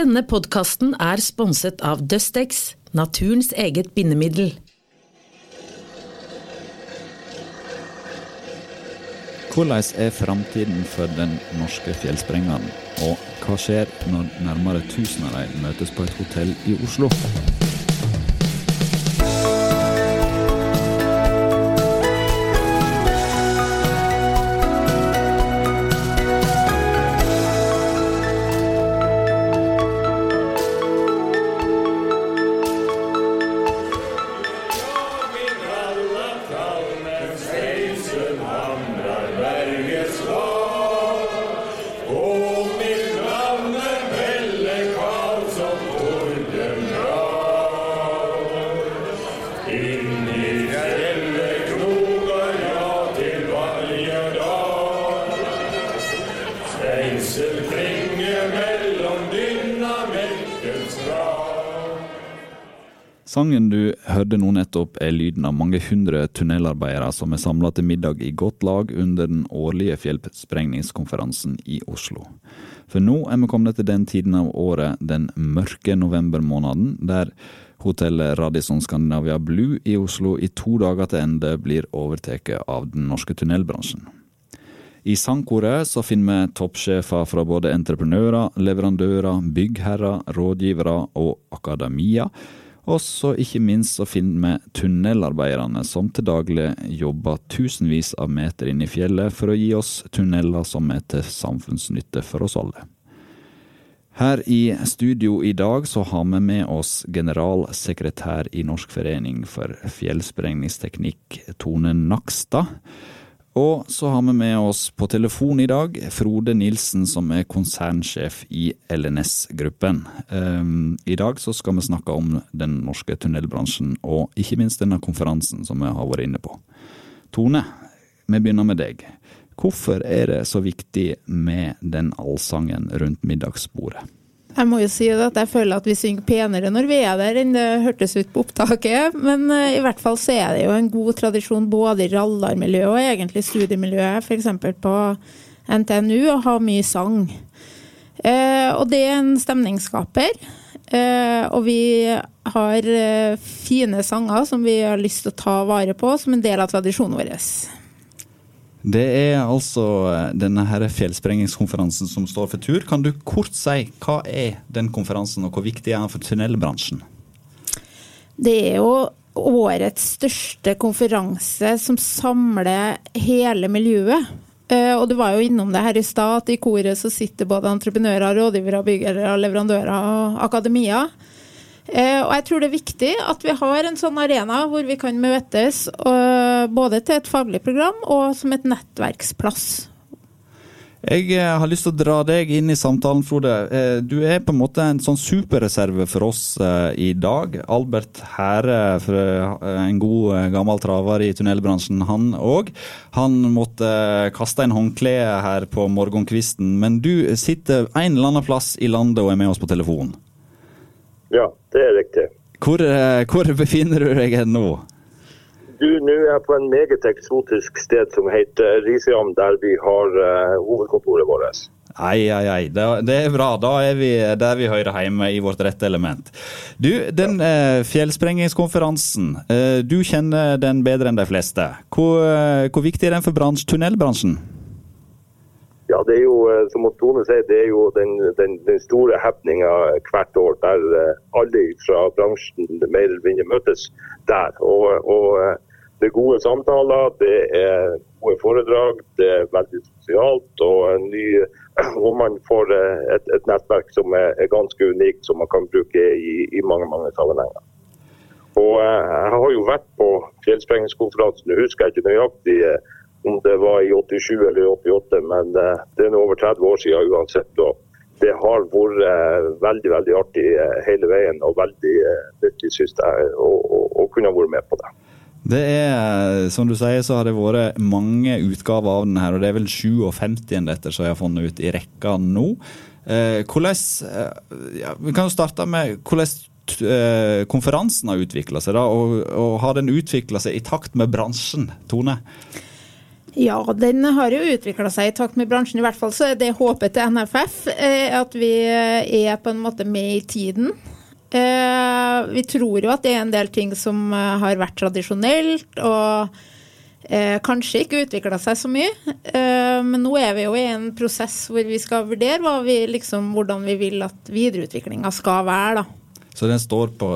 Denne podkasten er sponset av Dustex, naturens eget bindemiddel. Hvordan er framtiden for den norske fjellsprengeren? Og hva skjer når nærmere 1000 av dem møtes på et hotell i Oslo? Sangen du hørte nå nettopp er lyden av mange hundre tunnelarbeidere som er samla til middag i godt lag under den årlige fjellsprengningskonferansen i Oslo. For nå er vi kommet til den tiden av året, den mørke novembermåneden, der hotellet Radisson Scandinavia Blue i Oslo i to dager til ende blir overtatt av den norske tunnelbransjen. I sangkoret så finner vi toppsjefer fra både entreprenører, leverandører, byggherrer, rådgivere og akademia og så ikke minst så finner vi tunnelarbeiderne som til daglig jobber tusenvis av meter inn i fjellet for å gi oss tunneler som er til samfunnsnytte for oss alle. Her i studio i dag så har vi med oss generalsekretær i Norsk forening for fjellsprengningsteknikk, Tone Nakstad. Og så har vi med oss på telefon i dag Frode Nilsen, som er konsernsjef i LNS-gruppen. Um, I dag så skal vi snakke om den norske tunnelbransjen, og ikke minst denne konferansen som vi har vært inne på. Tone, vi begynner med deg. Hvorfor er det så viktig med den allsangen rundt middagsbordet? Jeg må jo si at jeg føler at vi synger penere når vi er der enn det hørtes ut på opptaket. Men uh, i hvert fall så er det jo en god tradisjon både i rallarmiljøet og egentlig studiemiljøet, f.eks. på NTNU, å ha mye sang. Uh, og det er en stemningsskaper. Uh, og vi har fine sanger som vi har lyst til å ta vare på som en del av tradisjonen vår. Det er altså eh, denne her fjellsprengingskonferansen som står for tur. Kan du kort si hva er den konferansen, og hvor viktig er den for tunnelbransjen? Det er jo årets største konferanse som samler hele miljøet. Eh, og du var jo innom det her i stad, at i koret så sitter både entreprenører, rådgivere, byggere, leverandører og akademia. Eh, og jeg tror det er viktig at vi har en sånn arena hvor vi kan møtes, både til et faglig program og som et nettverksplass. Jeg eh, har lyst til å dra deg inn i samtalen, Frode. Eh, du er på en måte en sånn superreserve for oss i dag. Albert Hære, en god gammel traver i tunnelbransjen, han òg. Han måtte kaste en håndkle her på morgenkvisten, men du sitter en eller annen plass i landet og er med oss på telefon. Ja, det er riktig. Hvor, eh, hvor befinner du deg nå? Du, Nå er jeg på en meget eksotisk sted som heter Risiam, der vi har uh, hovedkontoret vårt. Ei, ei, ei. Det, det, er bra. Da er vi der vi hører hjemme, i vårt rette element. Du, den uh, fjellsprengingskonferansen, uh, du kjenner den bedre enn de fleste. Hvor, hvor viktig er den for bransj, tunnelbransjen? Ja, det er jo eh, som Tone sier, det er jo den, den, den store happeninga hvert år der eh, alle fra bransjen mer eller mindre møtes der. Og, og, eh, det er gode samtaler, det er gode foredrag, det er veldig sosialt. Og, ny, og man får et, et, nettverk som er, er, ganske unikt, som man kan bruke i, i mange mange sammenhenger. Og Jeg har jo vært på fjellsprengingskonferansen, husker jeg ikke nøyaktig om det var i 87 eller 88, men eh, det er nå over 30 år siden uansett. og det har vært eh, veldig veldig artig eh, hele veien og veldig nyttig, syns jeg, å, kunne vært med på det. Det er, som du sier, så har det vært mange utgaver av den her, og det er vel 57 dette som jeg har funnet ut i rekka nå. hvordan, ja, Vi kan jo starte med hvordan konferansen har utvikla seg, da, og, og har den utvikla seg i takt med bransjen, Tone? Ja, den har jo utvikla seg i takt med bransjen. I hvert fall så er det håpet til NFF eh, at vi eh, er på en måte med i tiden. Eh, vi tror jo at det er en del ting som har vært tradisjonelt og kanskje ikke utvikla seg så mye. Men nå er vi jo i en prosess hvor vi skal vurdere vi liksom, hvordan vi vil at videreutviklinga skal være. da. Så den står på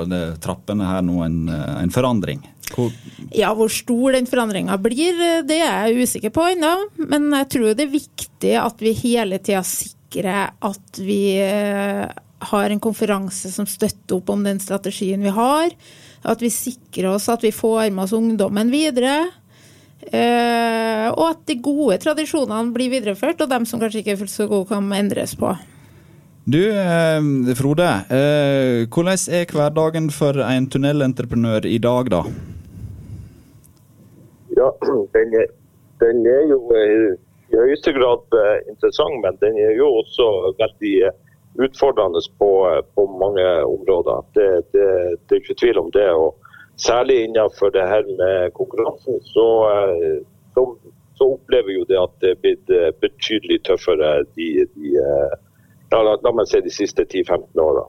trappene her nå, en, en forandring? Hvor... Ja, hvor stor den forandringa blir, det er jeg usikker på ennå. Men jeg tror det er viktig at vi hele tida sikrer at vi eh, har en konferanse som støtter opp om den strategien vi har. At vi sikrer oss at vi får med oss ungdommen videre. Eh, og at de gode tradisjonene blir videreført, og dem som kanskje ikke er fullt så gode, kan endres på. Du, eh, Frode. hvordan er hverdagen for en tunnelentreprenør i dag, da? Ja, den er, den er jo eh, i høyeste grad eh, interessant, men den er jo også veldig eh, utfordrende på, på mange områder. Det, det, det, er ikke tvil om det. og Særlig innenfor det her med konkurransen, så, så, så opplever jo det at det er blitt betydelig tøffere de, de ja, la, la meg si de siste 10-15 åra.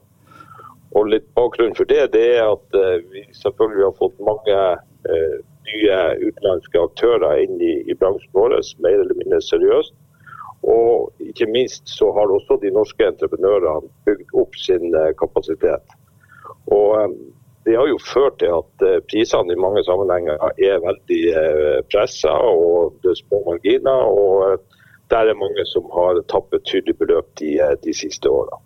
Og litt bakgrunn for det, det er at vi selvfølgelig har fått mange eh, nye utenlandske aktører inn i, i bransjen vår, mer eller mindre seriøst. Og ikke minst så har også de norske entreprenørene bygd opp sin eh, kapasitet. Og eh, det har jo ført til at eh, prisene i mange sammenhenger er veldig pressa, og det er små marginer. og der er mange som har tapt betydelige beløp de, de siste årene.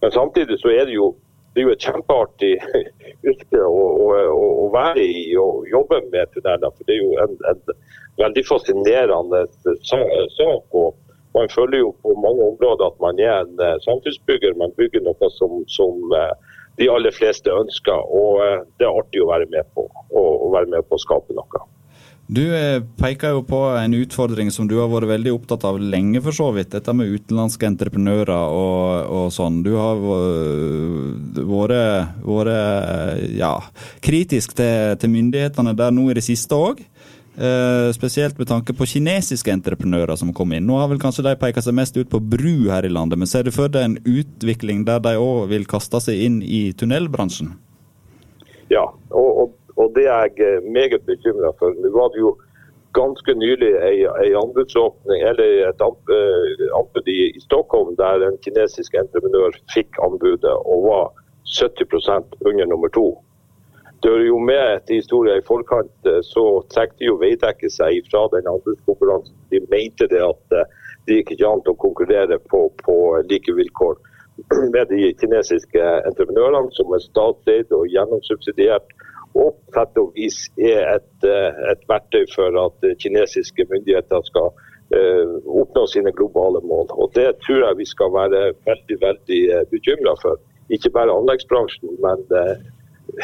Men samtidig så er det jo det er jo et kjempeartig yrke å, å, å, være i og jobbe med tunneler. For det er jo en, en veldig fascinerende sak. og Man føler jo på mange områder at man er en uh, samfunnsbygger. Man bygger noe som, som uh, de aller fleste ønsker. og uh, Det er artig å være med på, å, og være med på å skape noe. Du eh, peker jo på en utfordring som du har vært veldig opptatt av lenge, for så vidt. Dette med utenlandske entreprenører og, og sånn. Du har vært, vært ja, kritisk til, til, myndighetene der nå i det siste òg. Eh, spesielt med tanke på kinesiske entreprenører som kom inn. Nå har vel kanskje de peka seg mest ut på bru her i landet, men ser du for deg en utvikling der de òg vil kaste seg inn i tunnelbransjen? Ja, det er jeg eh, meget bekymra for. Nå var det jo ganske nylig en anbudsåpning, eller et eh, anbud i, i Stockholm der en kinesisk entreprenør fikk anbudet og var 70% under nummer to. Det er jo med etter historien i forkant, så så de jo Veidekke seg fra den anbudskonkurransen. De mente det at det gikk ikke an å konkurrere på, på like vilkår med de kinesiske entreprenørene, som er statseid og gjennomsubsidiert og på sett og vis er et, eh, et, verktøy for at kinesiske myndigheter skal uh, oppnå sine globale mål. Og Det tror jeg vi skal være veldig veldig eh, bekymra for. Ikke bare anleggsbransjen, men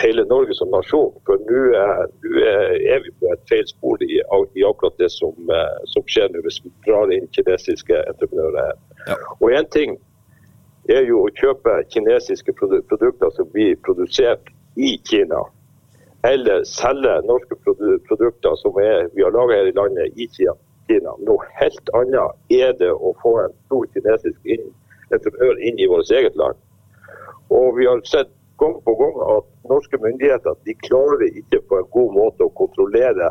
hele Norge som nasjon. For nå er vi på et feil spor i, i akkurat det som, som, skjer nå, hvis vi drar inn kinesiske entreprenører. Ja. Og én ting er jo å kjøpe kinesiske produkter som blir produsert i Kina eller selge norske produkter som er, vi har laga her i landet, i Kina. Noe helt annet er det å få en stor kinesisk entreprenør inn i vårt eget land. Og Vi har sett gang på gang at norske myndigheter de klarer ikke på en god måte å kontrollere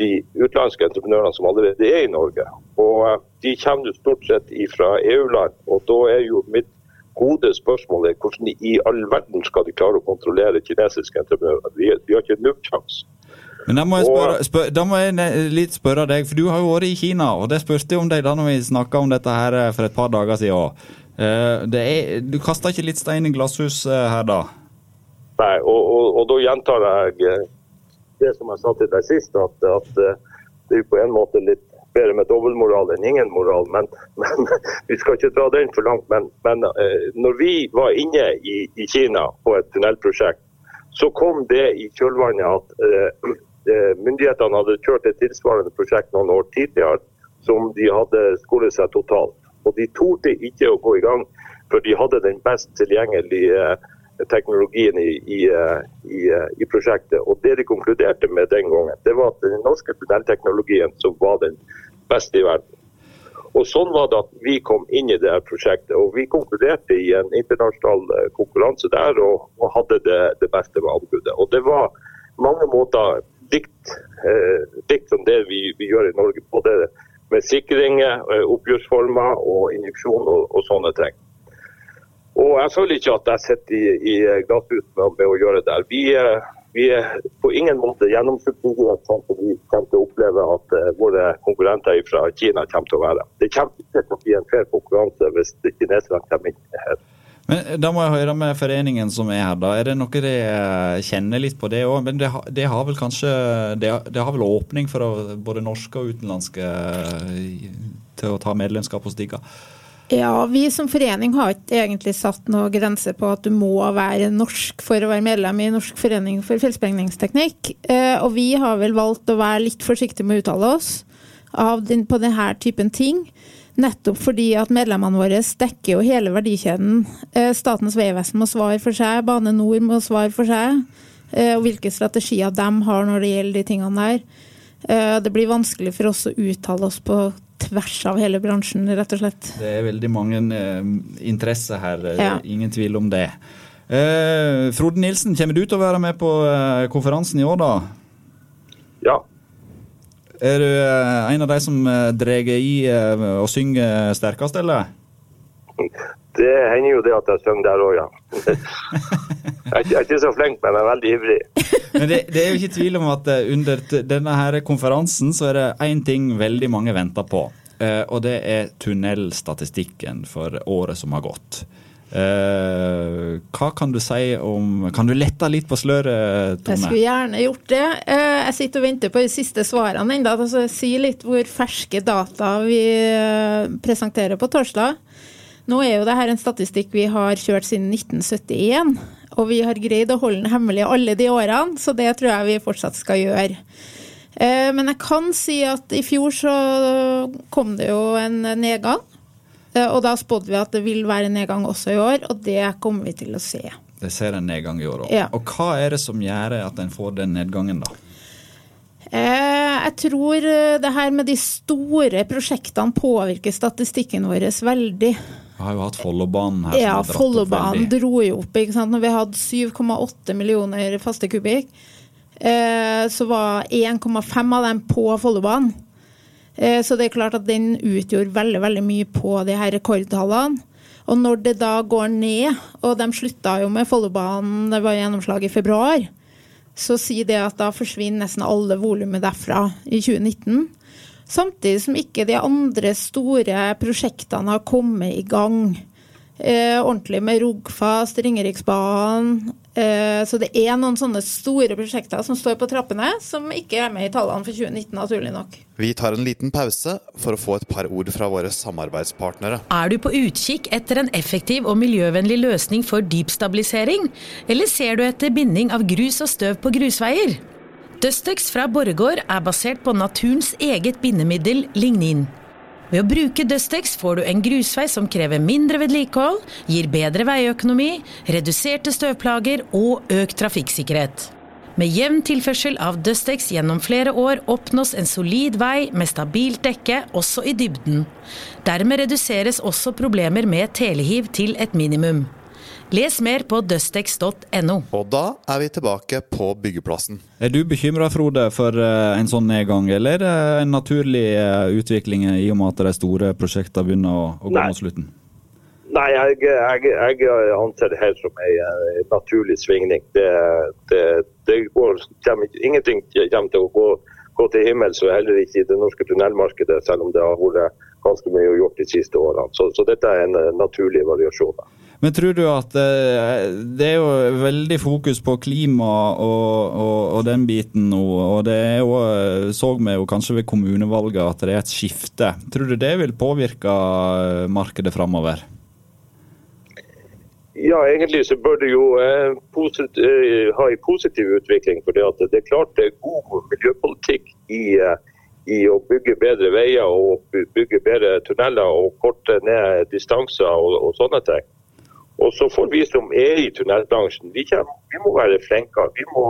de utenlandske entreprenørene som allerede er i Norge. Og eh, De kommer jo stort sett fra EU-land. og Da er jo mitt gode spørsmålet er hvordan i all verden skal de klare å kontrollere kinesiske entreprenører. De, de har ikke nubbsjanse. Men da må, jeg spørre, spør, da må jeg litt spørre deg, for du har jo vært i Kina. og Det spurte jeg om deg da når vi snakka om dette her eh, for et par dager siden. Uh, er, du kaster ikke litt stein i glasshus uh, her da? Nei, og, og, og, da gjentar jeg det som jeg sa til deg sist, at, at det er på en måte litt bedre med dobbeltmoral enn ingen moral. Men, men, vi skal ikke dra den for langt. Men, men uh, når vi var inne i, i, Kina på et tunnelprosjekt, så kom det i kjølvannet at eh, myndighetene hadde kjørt et tilsvarende prosjekt noen år tidligere, som de hadde skolet seg totalt. Og de torde ikke å gå i gang, for de hadde den best tilgjengelige teknologien i, i, i, i, prosjektet. Og Det de konkluderte med den gangen, det var at den norske tunnelteknologien som var den beste i verden. Og Sånn var det at vi kom inn i det her prosjektet. og Vi konkluderte i en internasjonal eh, konkurranse der og, og hadde det, det, beste med anbudet. Og Det var mange måter dikt, eh, dikt som det vi, vi, gjør i Norge. Både med sikringer, eh, oppgjørsformer og injeksjon og, og, sånne ting. Og Jeg føler ikke at jeg sitter i, i glasshus med, å gjøre det. Vi, eh, vi er på ingen måte gjennomsnittlige, vi kommer til å oppleve at uh, våre konkurrenter fra Kina kommer til å være. Det kommer ikke til å bli en fair konkurranse hvis kineserne kommer inn her. Men eh, Da må jeg høre med foreningen som er her. da. Er det noe de eh, kjenner litt på det òg? Men det, det, har vel kanskje det, det, har vel åpning for både norske og utenlandske til å ta medlemskap hos Digga? Ja, vi som forening har ikke egentlig satt noen grense på at du må være norsk for å være medlem i Norsk forening for fjellsprengningsteknikk. Eh, og vi har vel valgt å være litt forsiktige med å uttale oss den, på denne typen ting. Nettopp fordi at medlemmene våre dekker jo hele verdikjeden. Eh, Statens vegvesen må svare for seg, Bane Nor må svare for seg. Eh, og hvilke strategier de har når det gjelder de tingene der. Det blir vanskelig for oss å uttale oss på tvers av hele bransjen, rett og slett. Det er veldig mange eh, interesser her, eh, ja. ingen tvil om det. Eh, Frode Nilsen, kommer du til å være med på eh, konferansen i år, da? Ja. Er du eh, en av de som eh, drar i og synger sterkest, eller? Det hender jo det at jeg synger der òg, ja. Jeg er ikke så flink, men jeg er veldig ivrig. Men det, det, er jo ikke tvil om at under denne her konferansen så er det én ting veldig mange venter på. Eh, og det er tunnelstatistikken for året som har gått. Uh, hva kan du si om Kan du lette litt på sløret, Tone? Jeg skulle gjerne gjort det. Uh, jeg sitter og venter på de siste svarene ennå. Altså, si litt hvor ferske data vi uh, presenterer på torsdag. Nå er jo dette en statistikk vi har kjørt siden 1971. Og vi har greid å holde den hemmelig alle de årene, så det tror jeg vi fortsatt skal gjøre. Eh, men jeg kan si at i fjor så kom det jo en nedgang. Eh, og da spådde vi at det vil være en nedgang også i år, og det kommer vi til å se. Det ser en nedgang i år òg. Ja. Og hva er det som gjør at en får den nedgangen, da? Eh, jeg tror det her med de store prosjektene påvirker statistikken vår veldig. Vi har jo hatt Follobanen her. Ja, Follobanen dro jo opp. ikke sant? Når vi hadde 7,8 millioner faste kubikk, Eh, så var 1,5 av dem på Follobanen. Eh, så det er klart at den utgjorde veldig, veldig mye på de her rekordtallene. Og når det da går ned, og de slutta jo med Follobanen, det var gjennomslag i februar, så sier det at da forsvinner nesten alle volumet derfra i 2019. Samtidig som ikke de andre store prosjektene har kommet i gang eh, ordentlig med Rogfast, Ringeriksbanen. Eh, så det er noen sånne store prosjekter som står på trappene, som ikke er med i tallene for 2019, naturlig nok. Vi tar en liten pause for å få et par ord fra våre samarbeidspartnere. Er du på utkikk etter en effektiv og miljøvennlig løsning for dypstabilisering, eller ser du etter binding av grus og støv på grusveier? Dustex fra Borregaard er basert på naturens eget bindemiddel lignin. Ved å bruke Dustex får du en grusvei som krever mindre vedlikehold, gir bedre veiøkonomi, reduserte støvplager og økt trafikksikkerhet. Med jevn tilførsel av Dustex gjennom flere år oppnås en solid vei med stabilt dekke også i dybden. Dermed reduseres også problemer med telehiv til et minimum. Les mer på dustex.no. Og da er vi tilbake på byggeplassen. Er du bekymra, Frode, for eh, en sånn nedgang, eller er det en naturlig eh, utvikling i og med at de store prosjektene begynner å, å gå mot slutten? Nei, jeg, jeg, jeg, anser det her som en eh, naturlig svingning. Det, det, det går, kommer, ingenting kommer til å gå, gå til himmels, og heller ikke i det norske tunnelmarkedet, selv om det har vært ganske mye gjort de siste årene. Så, så dette er en naturlig variasjon. Men tror du at eh, det er jo veldig fokus på klima og, og, og den biten nå, og det er jo, eh, så vi jo kanskje ved kommunevalget at det er et skifte. Tror du det vil påvirke eh, markedet framover? Ja, egentlig så bør det jo eh, posit eh, ha en positiv utvikling. for Det, er klart det er god miljøpolitikk i, i å bygge bedre veier og bygge bedre tunneler og korte ned distanser og, og sånne ting. Og så får vi som er i tunnelbransjen, vi, vi må være flinkere. Vi må,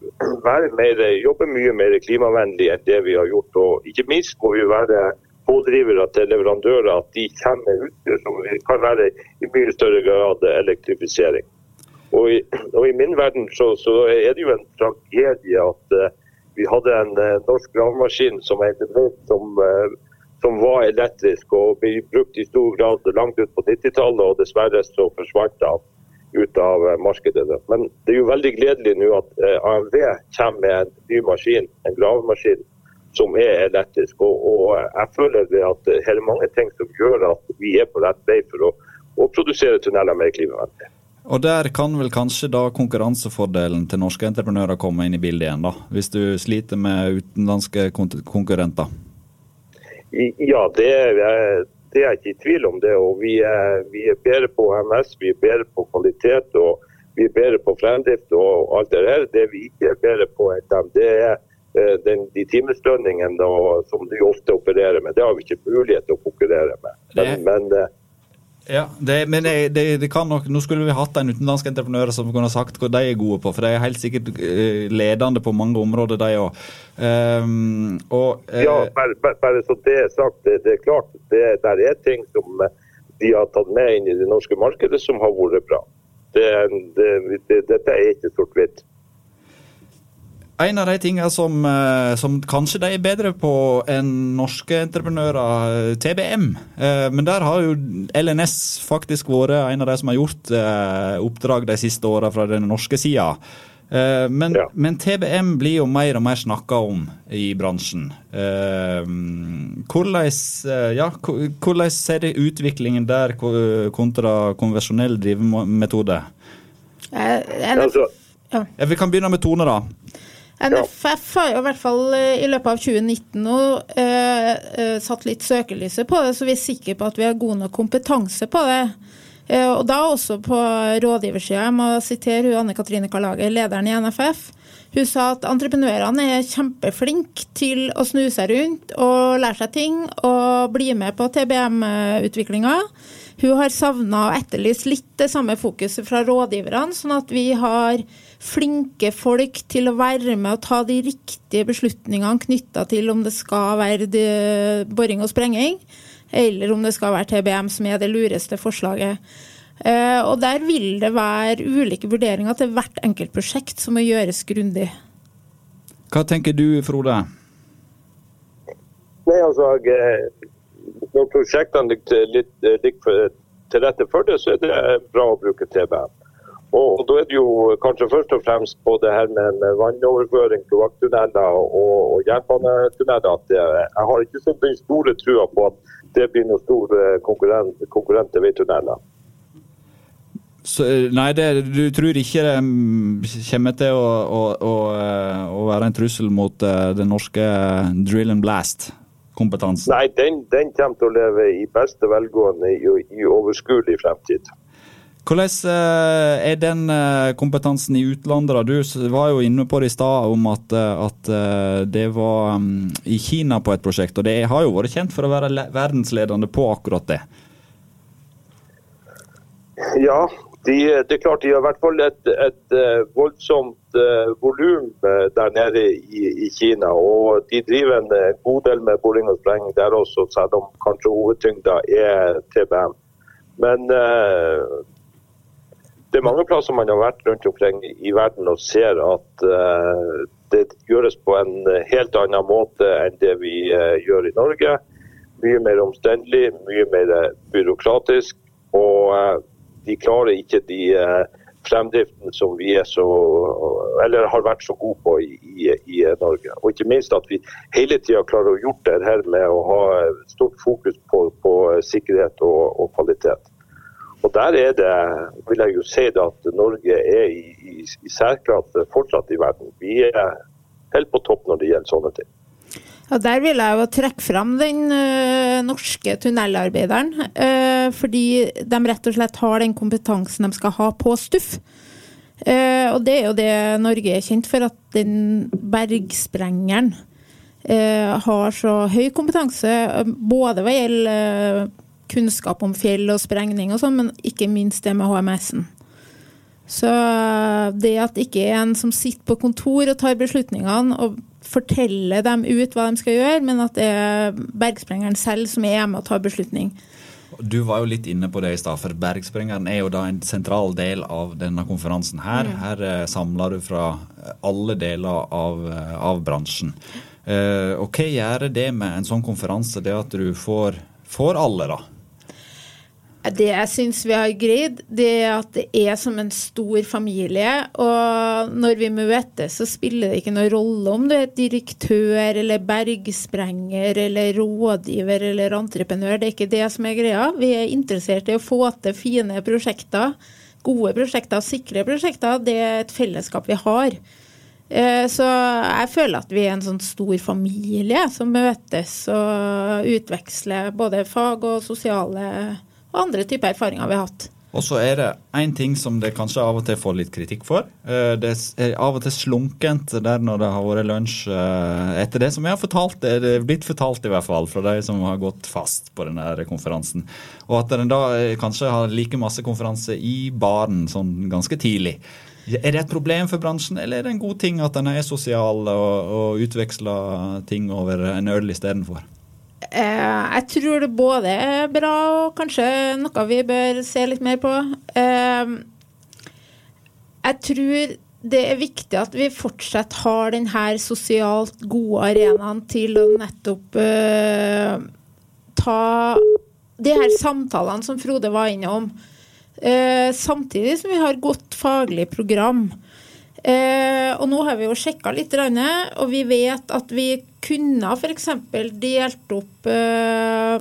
mer, jobbe mye mer klimavennlig enn det vi har gjort. Og ikke minst må vi være pådrivere til leverandører at de kommer utstyr som kan være i mye større grad elektrifisering. Og i, og i min verden så, så, er det jo en tragedie at uh, vi hadde en uh, norsk gravemaskin som, som, uh, som, var elektrisk og ble brukt i stor grad langt ut på 90-tallet, og dessverre så forsvant den ut av markedet. Men det er jo veldig gledelig nå at AMV kommer med en ny maskin, en gravemaskin som er elektrisk. Og, og jeg føler at det er mange ting som gjør at vi er på rett vei for å, å produsere tunneler mer klimavennlig. Og der kan vel kanskje da konkurransefordelen til norske entreprenører komme inn i bildet igjen, da? Hvis du sliter med utenlandske konkurrenter? Ja, det er, det er ikke i tvil om det. Og vi er, vi er bedre på HMS, vi er bedre på kvalitet og vi er bedre på fremdrift og alt det der. Det vi ikke er bedre på, det er Eh, den, de timeslønningene som de ofte opererer med. Det har vi ikke mulighet til å konkurrere med. Men, men eh, ja, det, men det, det, det, kan nok, Nå skulle vi hatt en utenlandsk entreprenør som kunne sagt hva de er gode på, for de er helt sikkert eh, ledende på mange områder, de òg. Um, uh, ja, bare, bare, så det er sagt, det, er klart det der er ting som de har tatt med inn i det norske markedet som har vært bra. dette er ikke sort-hvitt. En av de tingene som, eh, som, kanskje de er bedre på enn norske entreprenører, eh, TBM. Eh, men der har jo LNS faktisk vært en av de som har gjort oppdrag de siste åra fra den norske sida. Men, ja. men, TBM blir jo mer og mer snakka om i bransjen. Hvordan, ja, hvordan ser det utviklingen der kontra konvensjonell drivemetode? Altså, ja. Vi kan begynne med Tone, da. NFF har jo i hvert fall eh, i løpet av 2019 nå eh, eh, satt litt søkelyset på det, så vi er sikre på at vi har god nok kompetanse på det. Eh, og da også på rådgiversida. Jeg må sitere Anne Katrine Karlager, lederen i NFF. Hun sa at entreprenørene er kjempeflinke til å snu seg rundt og lære seg ting og bli med på TBM-utviklinga. Hun har savna og etterlyst litt det samme fokuset fra rådgiverne, sånn at vi har flinke folk til å være med og ta de riktige beslutningene knytta til om det skal være boring og sprenging, eller om det skal være TBM, som er det lureste forslaget. Eh, og der vil det være ulike vurderinger til hvert enkelt prosjekt som må gjøres grundig. Hva tenker du, Frode? Nei, altså, Når prosjektene ligger til rette for det, så er det bra å bruke TBM. Og, Da er det jo kanskje først og fremst på det her med, med vannoverføring, kloakktunneler og, og jernbanetunneler at jeg har ikke så den store trua på at det blir noen stor eh, konkurrent, konkurrent til veitunneler. Så, eh, nei, det, du tror ikke det mm, kommer til å, å, å, eh, å være en trussel mot den norske drill and blast-kompetansen? Nei, den, den, kommer til å leve i beste velgående i, i overskuelig fremtid. Hvordan eh, er den eh, kompetansen i utlandet? Du var jo inne på det i stad om at, eh, at, det var mm, i Kina på et prosjekt, og det har jo vært kjent for å være verdensledende på akkurat det. Ja, de, det er klart de har i hvert fall et, et voldsomt volum der nede i, i, Kina. Og de driver en god del med boring og sprenging der også, selv om kanskje hovedtyngda er TBM. Men det er mange plasser man har vært rundt omkring i verden og ser at uh, det gjøres på en helt annen måte enn det vi uh, gjør i Norge. Mye mer omstendelig, mye mer byråkratisk. Og uh, de klarer ikke de fremdriften som vi er så, eller har vært så gode på i, i, Norge. Og ikke minst at vi hele tida klarer å gjøre det her med å ha stort fokus på, på sikkerhet og, og kvalitet. Og Der er det, vil jeg jo si det at Norge er i, i, i særklasse fortsatt i verden. Vi er helt på topp når det gjelder sånne ting. Ja, Der vil jeg jo trekke fram den ø, norske tunnelarbeideren. Ø, fordi de rett og slett har den kompetansen de skal ha på stuff. Ø, og det er jo det Norge er kjent for, at den bergsprengeren har så høy kompetanse. Både hva gjelder kunnskap om fjell og sprengning og sånn, men ikke minst det med HMS-en. Så det at det ikke er en som sitter på kontor og tar beslutningene og forteller dem ut hva de skal gjøre, men at det er bergsprengeren selv som er med og tar beslutning. Du var jo litt inne på det i stad, for Bergsprengeren er jo da en sentral del av denne konferansen her. Mm. Her eh, samler du fra alle deler av, eh, av bransjen. Eh, og hva gjør det med en sånn konferanse, det at du får, får alle, da? Det jeg syns vi har greid, det er at det er som en stor familie. Og når vi møtes, så spiller det ikke noen rolle om du er direktør eller bergsprenger eller rådgiver eller entreprenør. Det er ikke det som er greia. Vi er interessert i å få til fine prosjekter. Gode prosjekter, sikre prosjekter. Det er et fellesskap vi har. Eh, så jeg føler at vi er en sånn stor familie som møtes og utveksler både fag og sosiale og andre typer erfaringer vi har hatt. Og så er det én ting som det kanskje av og til får litt kritikk for. Eh, det er av og til slunkent der når det har vært lunsj eh, etter det som jeg har fortalt. Det er blitt fortalt i hvert fall fra de som har gått fast på denne konferansen. Og at en da eh, kanskje har like masse konferanse i baren sånn ganske tidlig. Er det et problem for bransjen, eller er det en god ting at en er sosial og, og utveksler ting over en øl istedenfor? Eh, jeg tror det både er bra og kanskje noe vi bør se litt mer på. Eh, jeg tror det er viktig at vi fortsatt har denne sosialt gode arenaen til å nettopp uh, ta de her samtalene som Frode var innom. Uh, samtidig som vi har godt faglig program. Eh, og nå har vi jo sjekka litt, og vi vet at vi kunne f.eks. delt opp eh,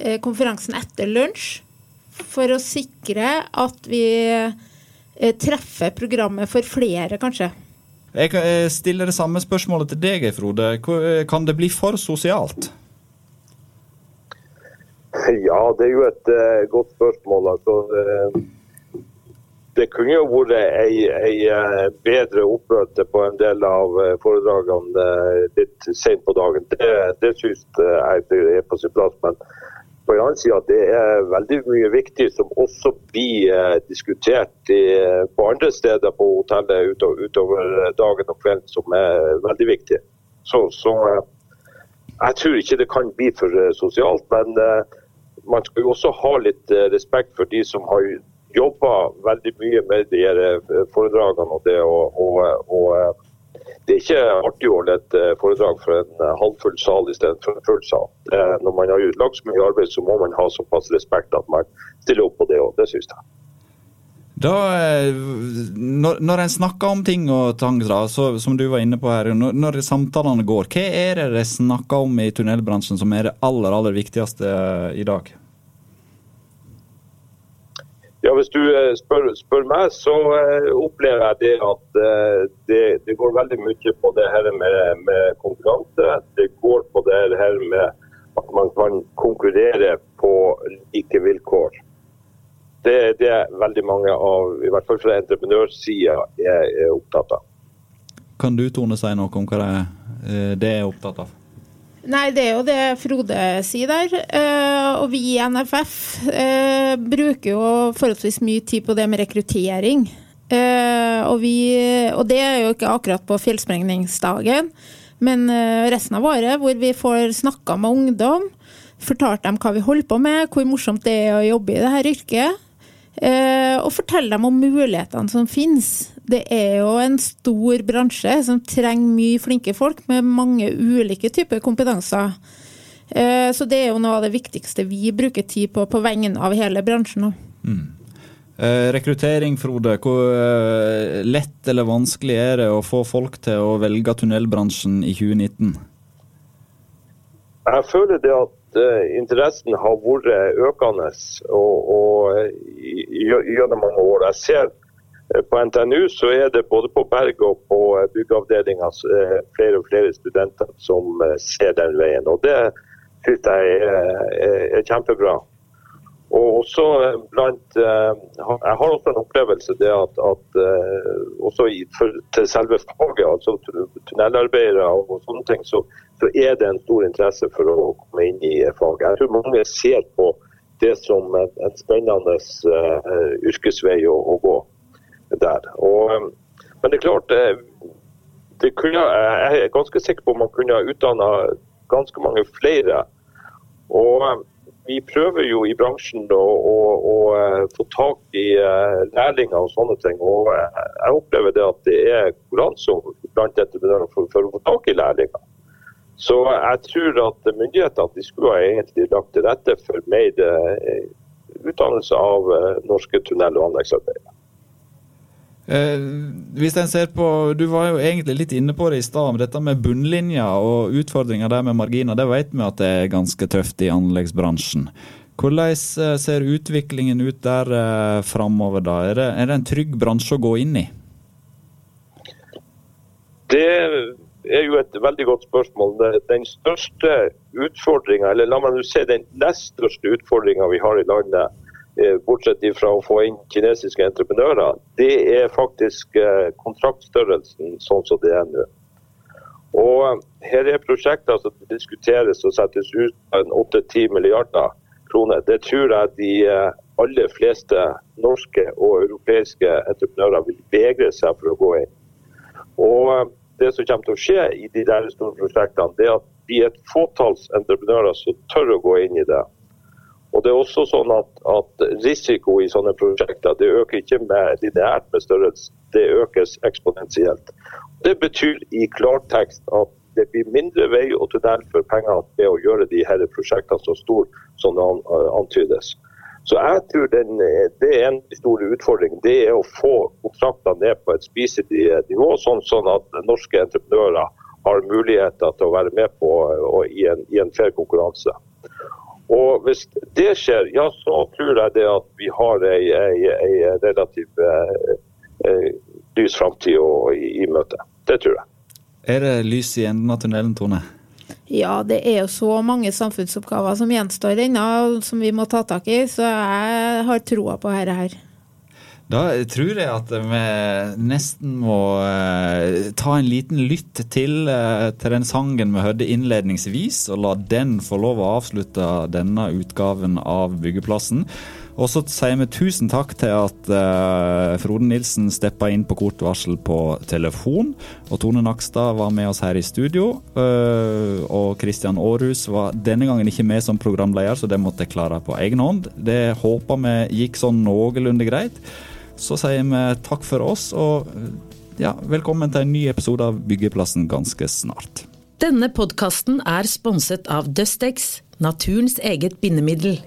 eh, konferansen etter lunsj for å sikre at vi eh, treffer programmet for flere, kanskje. Jeg stiller det samme spørsmålet til deg, Frode. Eh, kan det bli for sosialt? Ja, det er jo et godt spørsmål. Altså, det kunne jo vært ei, ei eh, bedre oppmøte på en del av eh, foredragene eh, litt sent på dagen. Det, det syns jeg er på sin plass. Men på en annen side det er veldig mye viktig som også blir diskutert i, på andre steder på hotellet utover, utover, dagen og kvelden, som er veldig viktig. Så, så, jeg tror ikke det kan bli for sosialt. Men man skal jo også ha litt respekt for de som har jobber veldig mye med de eh, foredragene og det. Og, og, og, eh, det er ikke artig å holde et eh, foredrag for en halvfull sal istedenfor en full sal. Når man har lagt så mye arbeid, så må man ha såpass respekt at man stiller opp på det òg. Det syns jeg. Da, når, når en snakker om ting og tang, som du var inne på her, når, når samtalene går, hva er det de snakker om i tunnelbransjen som er det aller, aller viktigste i dag? Ja, Hvis du eh, spør, spør meg, så uh, opplever jeg det at uh, det, det, går veldig mye på det her med, med, konkurranse. Det går på det her med at man kan konkurrere på like vilkår. Det, det er veldig mange av, i hvert fall fra entreprenørsida, er, er opptatt av. Kan du Tone si noe om hva det er, det er opptatt av? Nei, det er jo det Frode sier der. Uh, og vi i NFF uh, bruker jo forholdsvis mye tid på det med rekruttering. Uh, og, vi, og, det er jo ikke akkurat på fjellsprengningsdagen, men resten av året hvor vi får snakka med ungdom, fortalt dem hva vi holder på med, hvor morsomt det er å jobbe i dette yrket. og fortelle dem om mulighetene som finnes det er jo en stor bransje som trenger mye flinke folk med mange ulike typer kompetanser. Eh, så det er jo noe av det viktigste vi bruker tid på på vegne av hele bransjen. Mm. Eh, rekruttering, Frode. Hvor eh, lett eller vanskelig er det å få folk til å velge tunnelbransjen i 2019? Jeg føler det at interessen har vært økende og, og, gjennom mange år. Jeg ser på NTNU så er det både på Berg og på eh, byggeavdelinga eh, flere og flere studenter som ser den veien. og Det synes jeg er, er kjempebra. Og også blant, Jeg har også en opplevelse det at, at også i, for, til selve faget, altså tunnelarbeidere og sånne ting, så, så, er det en stor interesse for å komme inn i faget. Jeg tror mange ser på det som en, en spennende uh, yrkesvei å, å gå. Klart det, det kunne, Jeg er ganske sikker på at man kunne ha utdanna ganske mange flere. Og vi prøver jo i bransjen å, å, å få tak i lærlinger og sånne ting. Og jeg opplever det at det er konkurranse blant entreprenører for, for, å få tak i lærlinger. Så jeg tror at myndighetene skulle ha egentlig lagt til rette for mer utdannelse av norske tunnel- og anleggsarbeidere. Eh, hvis en ser på, Du var jo egentlig litt inne på det i stad, dette med bunnlinja og utfordringer der med marginer. Det vet vi at det er ganske tøft i anleggsbransjen. Hvordan eh, ser utviklingen ut der eh, framover da? Er det, er det en trygg bransje å gå inn i? Det er jo et veldig godt spørsmål. Den største utfordringa, eller la meg nå si den nest største utfordringa vi har i landet, bortsett fra å få inn kinesiske entreprenører, det er faktisk eh, kontraktstørrelsen sånn som det er nå. Og Her er prosjekter som diskuteres og settes ut av 8-10 milliarder kroner. Det tror jeg de eh, aller fleste norske og europeiske entreprenører vil vegre seg for å gå inn. Og Det som kommer til å skje i de der store prosjektene, det er at vi er et fåtalls entreprenører som tør å gå inn i det. Og det er også sånn at, at, Risiko i sånne prosjekter det øker ikke med lineært med størrelse, det økes eksponentielt. Det betyr i klartekst at det blir mindre vei og tunnel for penger ved å gjøre de her prosjektene så store som det antydes. Så jeg tror den, Det er en stor utfordring. Det er å få kontraktene ned på et spiselig nivå, sånn, sånn at norske entreprenører har muligheter til å være med på i en, en fair konkurranse. Og Hvis det skjer, ja, så tror jeg det at vi har ei, ei, ei relativt eh, eh, lys framtid i, i møte. Det tror jeg. Er det lys i enden av tunnelen, Tone? Ja, det er jo så mange samfunnsoppgaver som gjenstår ennå, som vi må ta tak i. Så jeg har troa på dette her. Da tror jeg at vi nesten må eh, ta en liten lytt til, eh, til den sangen vi hørte innledningsvis, og la den få lov å avslutte denne utgaven av Byggeplassen. Og så sier vi tusen takk til at eh, Frode Nilsen steppa inn på kort varsel på telefon. Og Tone Nakstad var med oss her i studio. Uh, og Kristian Aarhus var denne gangen ikke med som programleder, så det måtte jeg klare på egen hånd. Det håper vi gikk sånn noenlunde greit. Så sier vi takk for oss, og ja, velkommen til en ny episode av Byggeplassen ganske snart. Denne podkasten er sponset av Dustex, naturens eget bindemiddel.